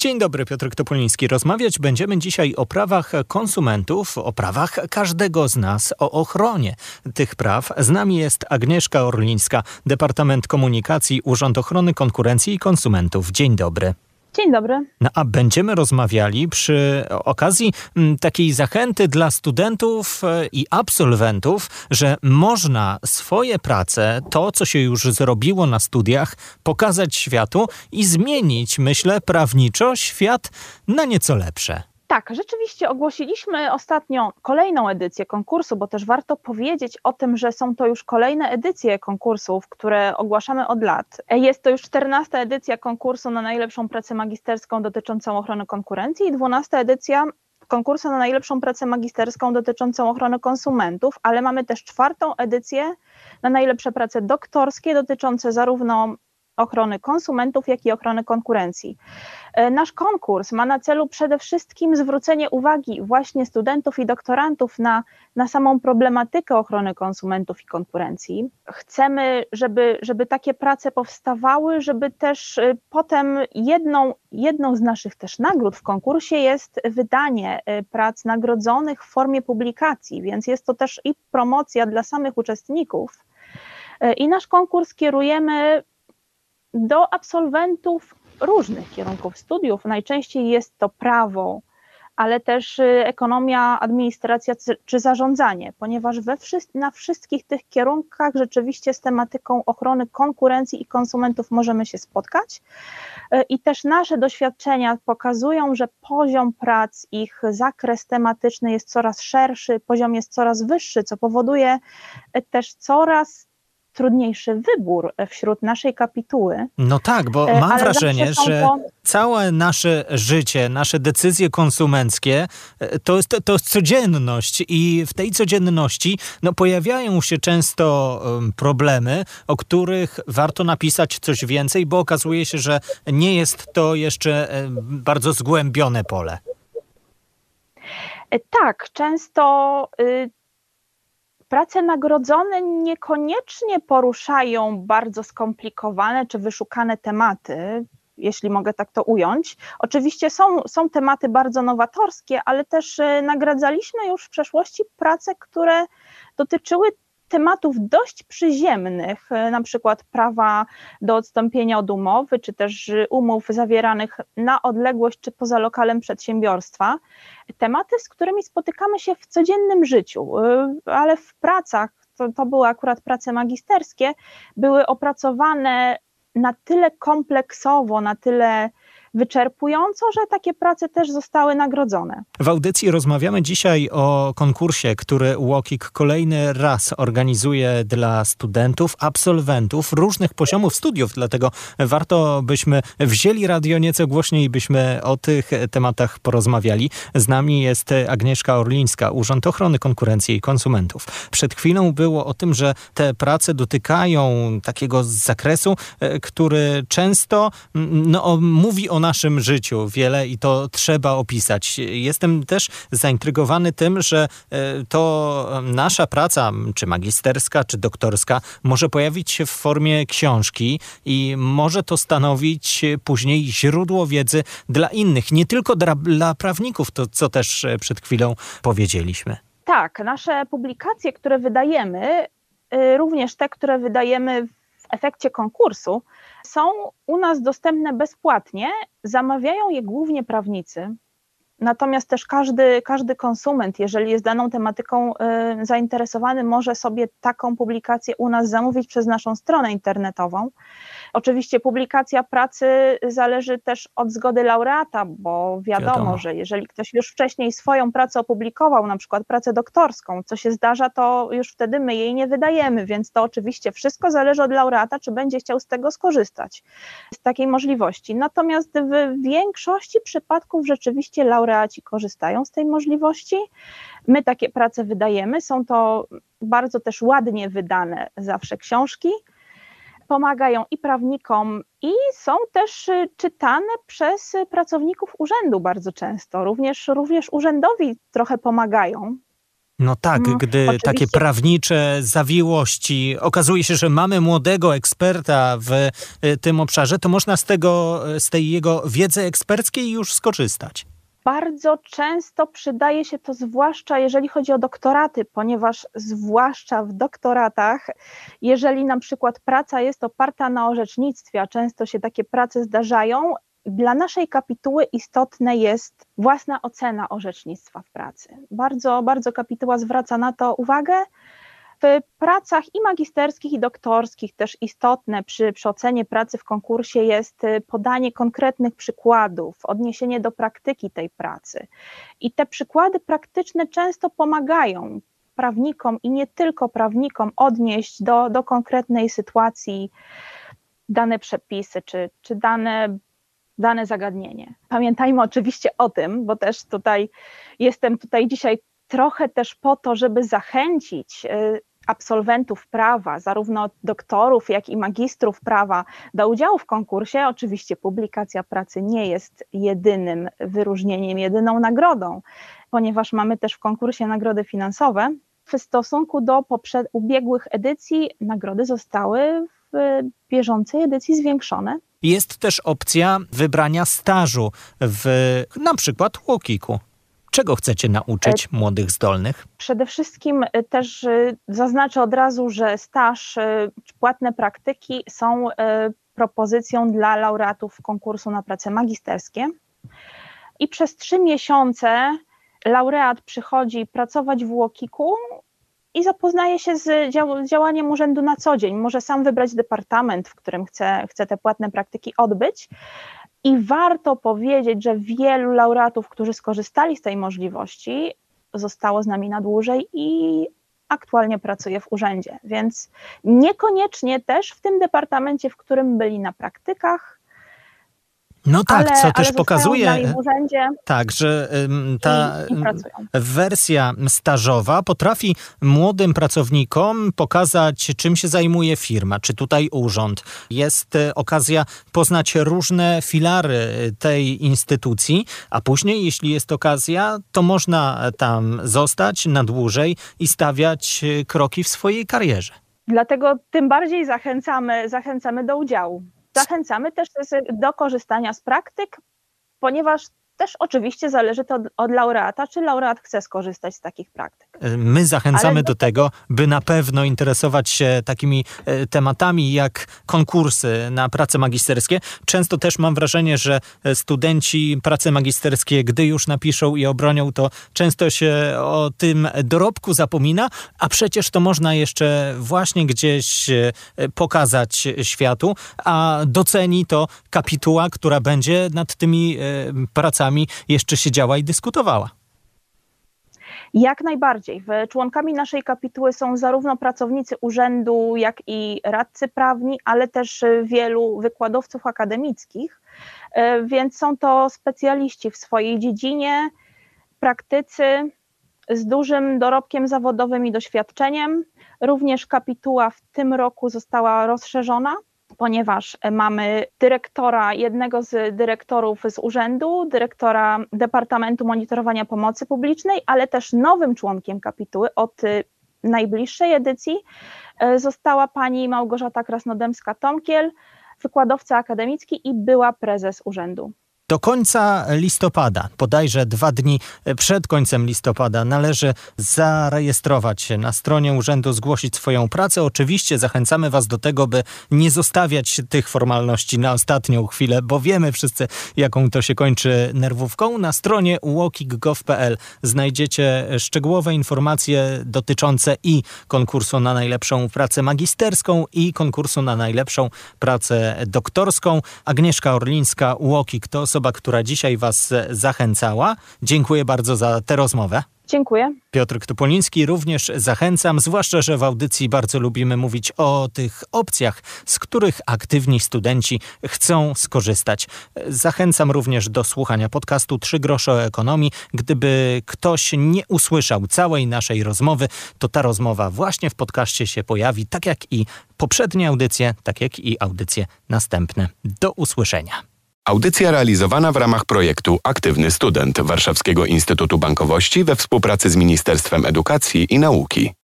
Dzień dobry, Piotr Topoliński. Rozmawiać będziemy dzisiaj o prawach konsumentów, o prawach każdego z nas, o ochronie tych praw. Z nami jest Agnieszka Orlińska, Departament Komunikacji, Urząd Ochrony Konkurencji i Konsumentów. Dzień dobry. Dzień dobry. No, a będziemy rozmawiali przy okazji m, takiej zachęty dla studentów e, i absolwentów, że można swoje prace, to co się już zrobiło na studiach, pokazać światu i zmienić, myślę, prawniczo świat na nieco lepsze. Tak, rzeczywiście ogłosiliśmy ostatnio kolejną edycję konkursu, bo też warto powiedzieć o tym, że są to już kolejne edycje konkursów, które ogłaszamy od lat. Jest to już 14 edycja konkursu na najlepszą pracę magisterską dotyczącą ochrony konkurencji i 12 edycja konkursu na najlepszą pracę magisterską dotyczącą ochrony konsumentów, ale mamy też czwartą edycję na najlepsze prace doktorskie dotyczące zarówno ochrony konsumentów, jak i ochrony konkurencji. E, nasz konkurs ma na celu przede wszystkim zwrócenie uwagi właśnie studentów i doktorantów na, na samą problematykę ochrony konsumentów i konkurencji. Chcemy, żeby, żeby takie prace powstawały, żeby też e, potem jedną, jedną z naszych też nagród w konkursie jest wydanie e, prac nagrodzonych w formie publikacji, więc jest to też i promocja dla samych uczestników. I nasz konkurs kierujemy do absolwentów różnych kierunków studiów. Najczęściej jest to prawo, ale też y, ekonomia, administracja czy zarządzanie, ponieważ we na wszystkich tych kierunkach rzeczywiście z tematyką ochrony konkurencji i konsumentów możemy się spotkać. Y, I też nasze doświadczenia pokazują, że poziom prac, ich zakres tematyczny jest coraz szerszy, poziom jest coraz wyższy, co powoduje y, też coraz trudniejszy wybór wśród naszej kapituły. No tak, bo e, mam wrażenie, że to... całe nasze życie, nasze decyzje konsumenckie e, to jest, to jest codzienność i w tej codzienności no, pojawiają się często problemy, o których warto napisać coś więcej, bo okazuje się, że nie jest to jeszcze bardzo zgłębione pole. E, tak, często y, prace nagrodzone niekoniecznie poruszają bardzo skomplikowane czy wyszukane tematy, jeśli mogę tak to ująć. Oczywiście są, są tematy bardzo nowatorskie, ale też e, nagradzaliśmy już w przeszłości prace, które dotyczyły tematów dość przyziemnych, e, na przykład prawa do odstąpienia od umowy, czy też umów zawieranych na odległość czy poza lokalem przedsiębiorstwa. Tematy, z którymi spotykamy się w codziennym życiu, e, ale w pracach, to, to były akurat prace magisterskie, były opracowane na tyle kompleksowo, na tyle wyczerpująco, że takie prace też zostały nagrodzone. W audycji rozmawiamy dzisiaj o konkursie, który UOKiK kolejny raz organizuje dla studentów, absolwentów różnych poziomów studiów, dlatego warto byśmy wzięli radio nieco głośniej byśmy o tych tematach porozmawiali. Z nami jest Agnieszka Orlińska, Urząd Ochrony Konkurencji i Konsumentów. Przed chwilą było o tym, że te prace dotykają takiego zakresu, e, który często no, mówi o naszym życiu wiele i to trzeba opisać. Jestem też zaintrygowany tym, że e, to nasza praca, czy magisterska, czy doktorska, może pojawić się w formie książki i może to stanowić później źródło wiedzy dla innych, nie tylko dla, dla prawników, to co też przed chwilą powiedzieliśmy. Tak, nasze publikacje, które wydajemy, e, również te, które wydajemy efekcie konkursu, są u nas dostępne bezpłatnie. Zamawiają je głównie prawnicy, Natomiast też każdy, każdy konsument, jeżeli jest daną tematyką y, zainteresowany, może sobie taką publikację u nas zamówić przez naszą stronę internetową. Oczywiście publikacja pracy zależy też od zgody laureata, bo wiadomo, wiadomo, że jeżeli ktoś już wcześniej swoją pracę opublikował, na przykład pracę doktorską, co się zdarza, to już wtedy my jej nie wydajemy, więc to oczywiście wszystko zależy od laureata, czy będzie chciał z tego skorzystać, z takiej możliwości. Natomiast w większości przypadków rzeczywiście laureaci korzystają z tej możliwości. My takie prace wydajemy, są to bardzo też ładnie wydane zawsze książki pomagają i prawnikom, i są też y, czytane przez pracowników urzędu bardzo często. Również, również urzędowi trochę pomagają. No tak, mm, gdy Oczywiście. takie prawnicze zawiłości, okazuje się, że mamy młodego eksperta w y, tym obszarze, to można z tego, z tej jego wiedzy eksperckiej już skorzystać. Bardzo często przydaje się to zwłaszcza jeżeli chodzi o doktoraty, ponieważ zwłaszcza w doktoratach, jeżeli na przykład praca jest oparta na orzecznictwie, a często się takie prace zdarzają, dla naszej kapituły istotna jest własna ocena orzecznictwa w pracy. Bardzo, bardzo kapituła zwraca na to uwagę. W pracach i magisterskich, i doktorskich też istotne przy, przy ocenie pracy w konkursie jest y, podanie konkretnych przykładów, odniesienie do praktyki tej pracy. I te przykłady praktyczne często pomagają prawnikom i nie tylko prawnikom odnieść do, do konkretnej sytuacji dane przepisy czy, czy dane dane zagadnienie. Pamiętajmy oczywiście o tym, bo też tutaj jestem tutaj dzisiaj trochę też po to, żeby zachęcić y, absolwentów prawa, zarówno doktorów, jak i magistrów prawa, do udziału w konkursie. Oczywiście publikacja pracy nie jest jedynym wyróżnieniem, jedyną nagrodą, ponieważ mamy też w konkursie nagrody finansowe. W stosunku do ubiegłych edycji nagrody zostały w bieżącej edycji zwiększone. Jest też opcja wybrania stażu w na przykład Łokiku. Czego chcecie nauczyć e, młodych zdolnych? Przede wszystkim e, też e, zaznaczę od razu, że staż, płatne praktyki są propozycją dla laureatów konkursu na prace magisterskie. I przez trzy miesiące laureat przychodzi pracować w Łokiku i zapoznaje się z działaniem urzędu na co dzień. Może sam wybrać departament, w którym chce, chce te płatne praktyki odbyć. I warto powiedzieć, że wielu laureatów, którzy skorzystali z tej możliwości, zostało z nami na dłużej i aktualnie pracuje w urzędzie. Więc niekoniecznie też w tym departamencie, w którym byli na praktykach, no tak, ale, co też pokazuje, tak, że ta i, i wersja stażowa potrafi młodym pracownikom pokazać, czym się zajmuje firma, czy tutaj urząd. Jest e, okazja poznać różne filary tej instytucji, a później, jeśli jest okazja, to można tam zostać na dłużej i stawiać e, kroki w swojej karierze. Dlatego tym bardziej zachęcamy, zachęcamy do udziału. Zachęcamy też do korzystania z praktyk, ponieważ też oczywiście zależy to od, od, laureata, czy laureat chce skorzystać z takich praktyk. My zachęcamy do tego, by na pewno interesować się takimi e, tematami jak konkursy na prace magisterskie. Często też mam wrażenie, że e, studenci prace magisterskie, gdy już napiszą i obronią, to często się o tym dorobku zapomina, a przecież to można jeszcze właśnie gdzieś e, pokazać światu, a doceni to kapituła, która będzie nad tymi pracami jeszcze siedziała i dyskutowała. Jak najbardziej. Członkami naszej kapituły są zarówno pracownicy urzędu, jak i radcy prawni, ale też wielu wykładowców akademickich, e, więc są to specjaliści w swojej dziedzinie, praktycy z dużym dorobkiem zawodowym i doświadczeniem. Również kapituła w tym roku została rozszerzona ponieważ mamy dyrektora, jednego z dyrektorów z urzędu, dyrektora Departamentu Monitorowania Pomocy Publicznej, ale też nowym członkiem kapituły od najbliższej edycji e, została pani Małgorzata Krasnodębska-Tomkiel, wykładowca akademicki i była prezes urzędu. Do końca listopada, bodajże dwa dni przed końcem listopada, należy zarejestrować się na stronie urzędu, zgłosić swoją pracę. Oczywiście zachęcamy Was do tego, by nie zostawiać tych formalności na ostatnią chwilę, bo wiemy wszyscy, jaką to się kończy nerwówką. Na stronie walkig.gov.pl znajdziecie szczegółowe informacje dotyczące i konkursu na najlepszą pracę magisterską, i konkursu na najlepszą pracę doktorską. Agnieszka Orlińska, Walkig to osoba, osoba, która dzisiaj Was zachęcała. Dziękuję bardzo za tę rozmowę. Dziękuję. Piotr Topoliński również zachęcam, zwłaszcza, że w audycji bardzo lubimy mówić o tych opcjach, z których aktywni studenci chcą skorzystać. Zachęcam również do słuchania podcastu Trzy grosze o ekonomii. Gdyby ktoś nie usłyszał całej naszej rozmowy, to ta rozmowa właśnie w podcaście się pojawi, tak jak i poprzednie audycje, tak jak i audycje następne. Do usłyszenia. Audycja realizowana w ramach projektu Aktywny Student Warszawskiego Instytutu Bankowości we współpracy z Ministerstwem Edukacji i Nauki.